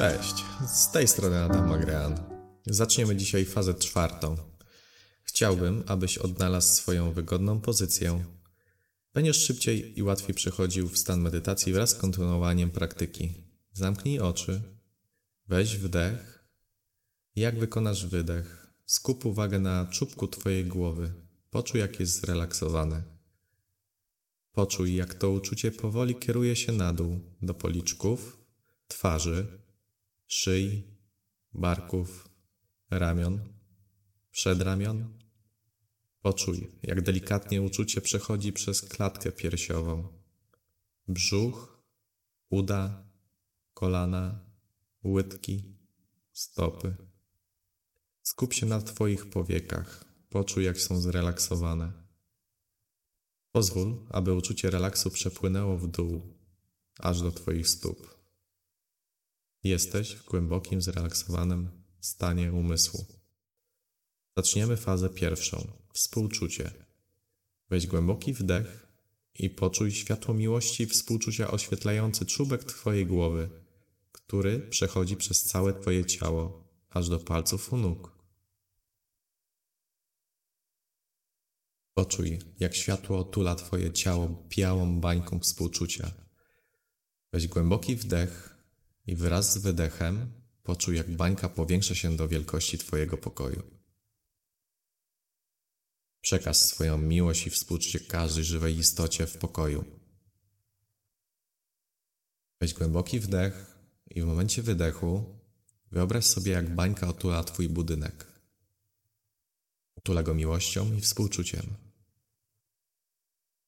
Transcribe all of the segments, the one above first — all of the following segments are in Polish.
Cześć, z tej strony Adam Magrean. Zaczniemy dzisiaj fazę czwartą. Chciałbym, abyś odnalazł swoją wygodną pozycję. Będziesz szybciej i łatwiej przechodził w stan medytacji wraz z kontynuowaniem praktyki. Zamknij oczy, weź wdech. Jak wykonasz wydech, skup uwagę na czubku Twojej głowy. Poczuj, jak jest zrelaksowane. Poczuj, jak to uczucie powoli kieruje się na dół, do policzków, twarzy, szyi, barków, ramion, przedramion. Poczuj, jak delikatnie uczucie przechodzi przez klatkę piersiową, brzuch, uda, kolana, łydki, stopy. Skup się na Twoich powiekach. Poczuj, jak są zrelaksowane. Pozwól, aby uczucie relaksu przepłynęło w dół, aż do Twoich stóp. Jesteś w głębokim, zrelaksowanym stanie umysłu. Zaczniemy fazę pierwszą współczucie. Weź głęboki wdech i poczuj światło miłości i współczucia oświetlający czubek Twojej głowy, który przechodzi przez całe Twoje ciało, aż do palców u nóg. Poczuj, jak światło otula Twoje ciało białą bańką współczucia. Weź głęboki wdech i wraz z wydechem poczuj, jak bańka powiększa się do wielkości Twojego pokoju. Przekaz swoją miłość i współczucie każdej żywej istocie w pokoju. Weź głęboki wdech i w momencie wydechu wyobraź sobie, jak bańka otula Twój budynek. Otula go miłością i współczuciem.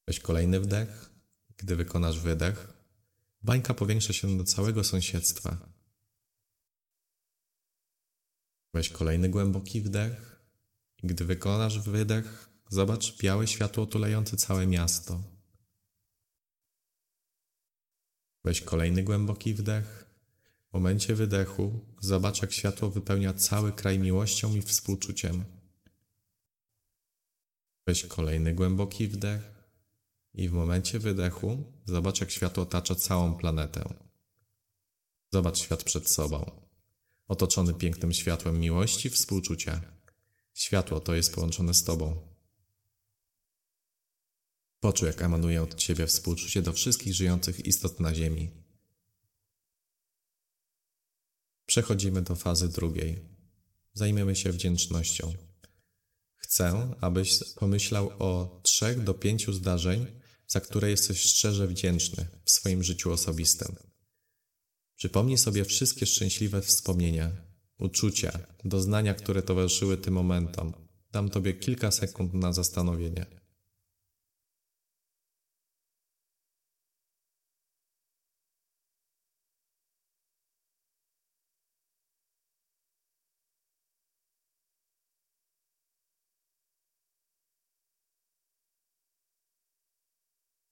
Weź kolejny wdech. Gdy wykonasz wydech, bańka powiększa się do całego sąsiedztwa. Weź kolejny głęboki wdech. Gdy wykonasz wydech, zobacz białe światło otulające całe miasto. Weź kolejny głęboki wdech. W momencie wydechu zobacz, jak światło wypełnia cały kraj miłością i współczuciem. Weź kolejny głęboki wdech i w momencie wydechu zobacz, jak światło otacza całą planetę. Zobacz świat przed sobą, otoczony pięknym światłem miłości współczucia. Światło to jest połączone z Tobą. Poczuj, jak emanuje od Ciebie współczucie do wszystkich żyjących istot na Ziemi. Przechodzimy do fazy drugiej. Zajmiemy się wdzięcznością. Chcę, abyś pomyślał o trzech do pięciu zdarzeń, za które jesteś szczerze wdzięczny w swoim życiu osobistym. Przypomnij sobie wszystkie szczęśliwe wspomnienia, uczucia, doznania, które towarzyszyły tym momentom. Dam Tobie kilka sekund na zastanowienie.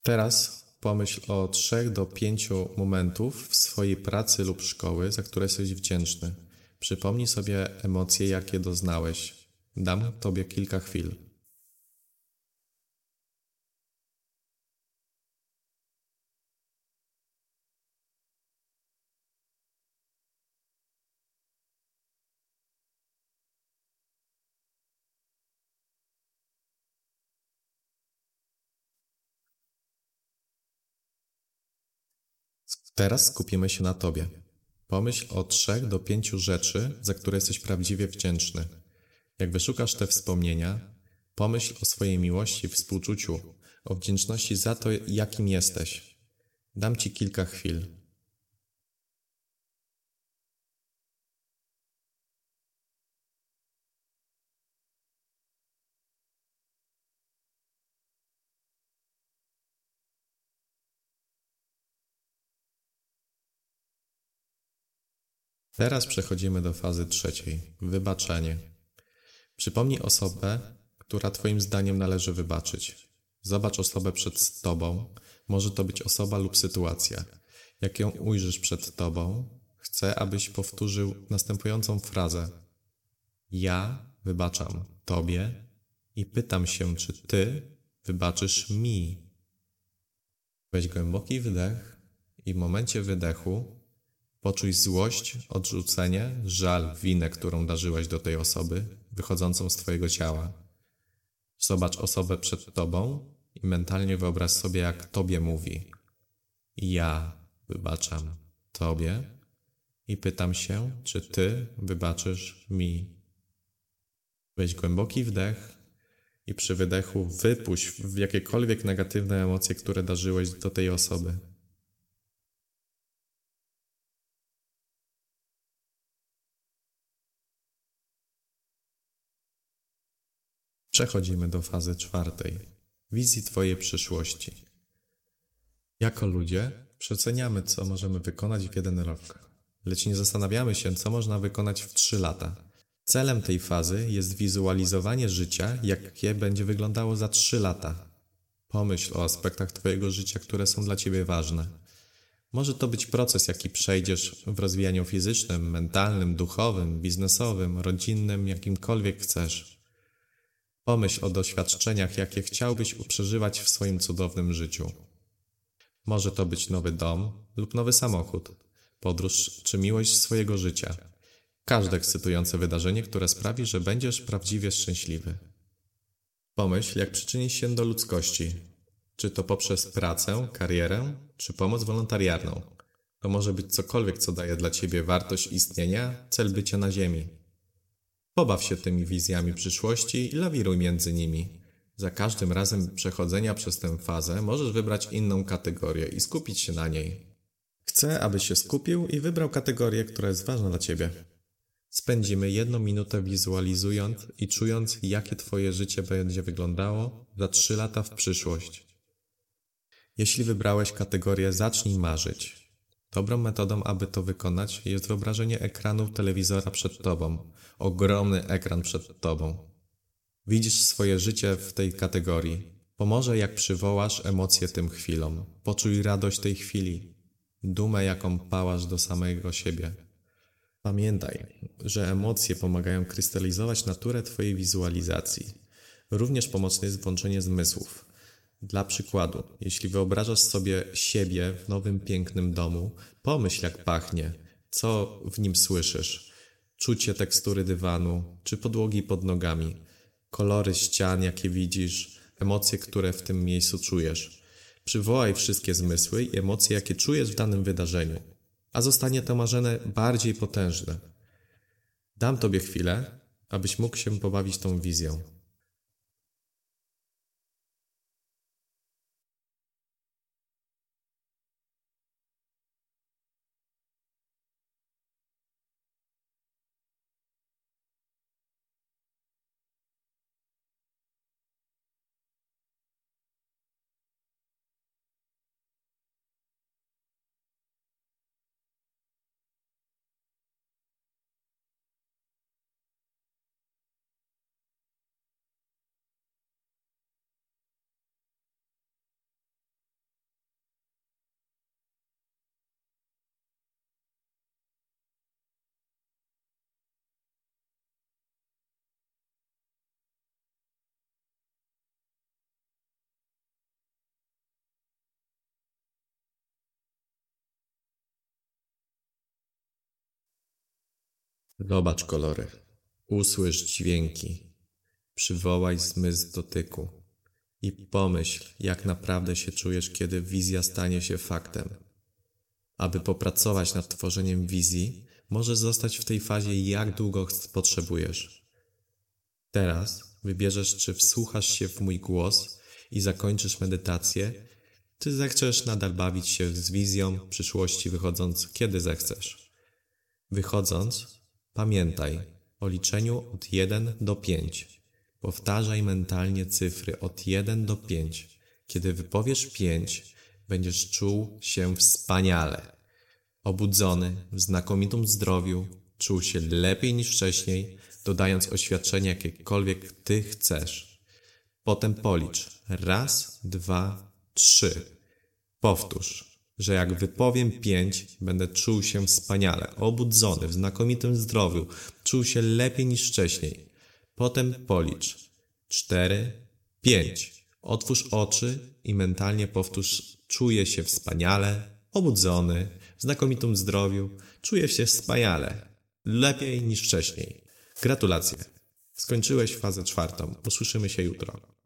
Teraz pomyśl o trzech do pięciu momentów w swojej pracy lub szkoły, za które jesteś wdzięczny. Przypomnij sobie emocje, jakie doznałeś. Dam Tobie kilka chwil. Teraz skupimy się na Tobie. Pomyśl o trzech do pięciu rzeczy, za które jesteś prawdziwie wdzięczny. Jak wyszukasz te wspomnienia, pomyśl o swojej miłości, współczuciu, o wdzięczności za to, jakim jesteś. Dam Ci kilka chwil. Teraz przechodzimy do fazy trzeciej wybaczenie. Przypomnij osobę, która Twoim zdaniem należy wybaczyć. Zobacz osobę przed Tobą. Może to być osoba lub sytuacja. Jak ją ujrzysz przed Tobą, chcę, abyś powtórzył następującą frazę: Ja wybaczam Tobie i pytam się, czy Ty wybaczysz mi. Weź głęboki wdech i w momencie wydechu Poczuj złość, odrzucenie, żal, winę, którą darzyłeś do tej osoby, wychodzącą z Twojego ciała. Zobacz osobę przed Tobą i mentalnie wyobraź sobie, jak Tobie mówi. Ja wybaczam Tobie i pytam się, czy Ty wybaczysz mi. Weź głęboki wdech i przy wydechu wypuść w jakiekolwiek negatywne emocje, które darzyłeś do tej osoby. Przechodzimy do fazy czwartej wizji Twojej przyszłości. Jako ludzie przeceniamy, co możemy wykonać w jeden rok, lecz nie zastanawiamy się, co można wykonać w trzy lata. Celem tej fazy jest wizualizowanie życia, jakie będzie wyglądało za trzy lata. Pomyśl o aspektach Twojego życia, które są dla Ciebie ważne. Może to być proces, jaki przejdziesz w rozwijaniu fizycznym, mentalnym, duchowym, biznesowym, rodzinnym, jakimkolwiek chcesz. Pomyśl o doświadczeniach, jakie chciałbyś przeżywać w swoim cudownym życiu. Może to być nowy dom lub nowy samochód, podróż czy miłość swojego życia. Każde ekscytujące wydarzenie, które sprawi, że będziesz prawdziwie szczęśliwy. Pomyśl, jak przyczynić się do ludzkości. Czy to poprzez pracę, karierę, czy pomoc wolontariarną. To może być cokolwiek, co daje dla Ciebie wartość istnienia, cel bycia na Ziemi. Pobaw się tymi wizjami przyszłości i lawiruj między nimi. Za każdym razem przechodzenia przez tę fazę możesz wybrać inną kategorię i skupić się na niej. Chcę, abyś się skupił i wybrał kategorię, która jest ważna dla Ciebie. Spędzimy jedną minutę wizualizując i czując, jakie Twoje życie będzie wyglądało za trzy lata w przyszłość. Jeśli wybrałeś kategorię Zacznij marzyć, Dobrą metodą, aby to wykonać, jest wyobrażenie ekranu telewizora przed tobą. Ogromny ekran przed tobą. Widzisz swoje życie w tej kategorii. Pomoże, jak przywołasz emocje tym chwilom. Poczuj radość tej chwili, dumę, jaką pałasz do samego siebie. Pamiętaj, że emocje pomagają krystalizować naturę Twojej wizualizacji. Również pomocne jest włączenie zmysłów. Dla przykładu, jeśli wyobrażasz sobie siebie w nowym pięknym domu, pomyśl jak pachnie, co w nim słyszysz, czucie tekstury dywanu czy podłogi pod nogami, kolory ścian, jakie widzisz, emocje, które w tym miejscu czujesz. Przywołaj wszystkie zmysły i emocje, jakie czujesz w danym wydarzeniu, a zostanie to marzenie bardziej potężne. Dam Tobie chwilę, abyś mógł się pobawić tą wizją. Zobacz kolory, usłysz dźwięki, przywołaj zmysł dotyku i pomyśl, jak naprawdę się czujesz, kiedy wizja stanie się faktem. Aby popracować nad tworzeniem wizji, możesz zostać w tej fazie jak długo potrzebujesz. Teraz wybierzesz, czy wsłuchasz się w mój głos i zakończysz medytację, czy zechcesz nadal bawić się z wizją przyszłości wychodząc, kiedy zechcesz. Wychodząc, Pamiętaj o liczeniu od 1 do 5. Powtarzaj mentalnie cyfry od 1 do 5. Kiedy wypowiesz 5, będziesz czuł się wspaniale. Obudzony, w znakomitym zdrowiu, czuł się lepiej niż wcześniej, dodając oświadczenie jakiekolwiek Ty chcesz. Potem policz. Raz, dwa, trzy. Powtórz że jak wypowiem pięć, będę czuł się wspaniale, obudzony, w znakomitym zdrowiu, czuł się lepiej niż wcześniej. Potem policz. Cztery, pięć. Otwórz oczy i mentalnie powtórz: Czuję się wspaniale, obudzony, w znakomitym zdrowiu, czujesz się wspaniale. Lepiej niż wcześniej. Gratulacje. Skończyłeś fazę czwartą. Usłyszymy się jutro.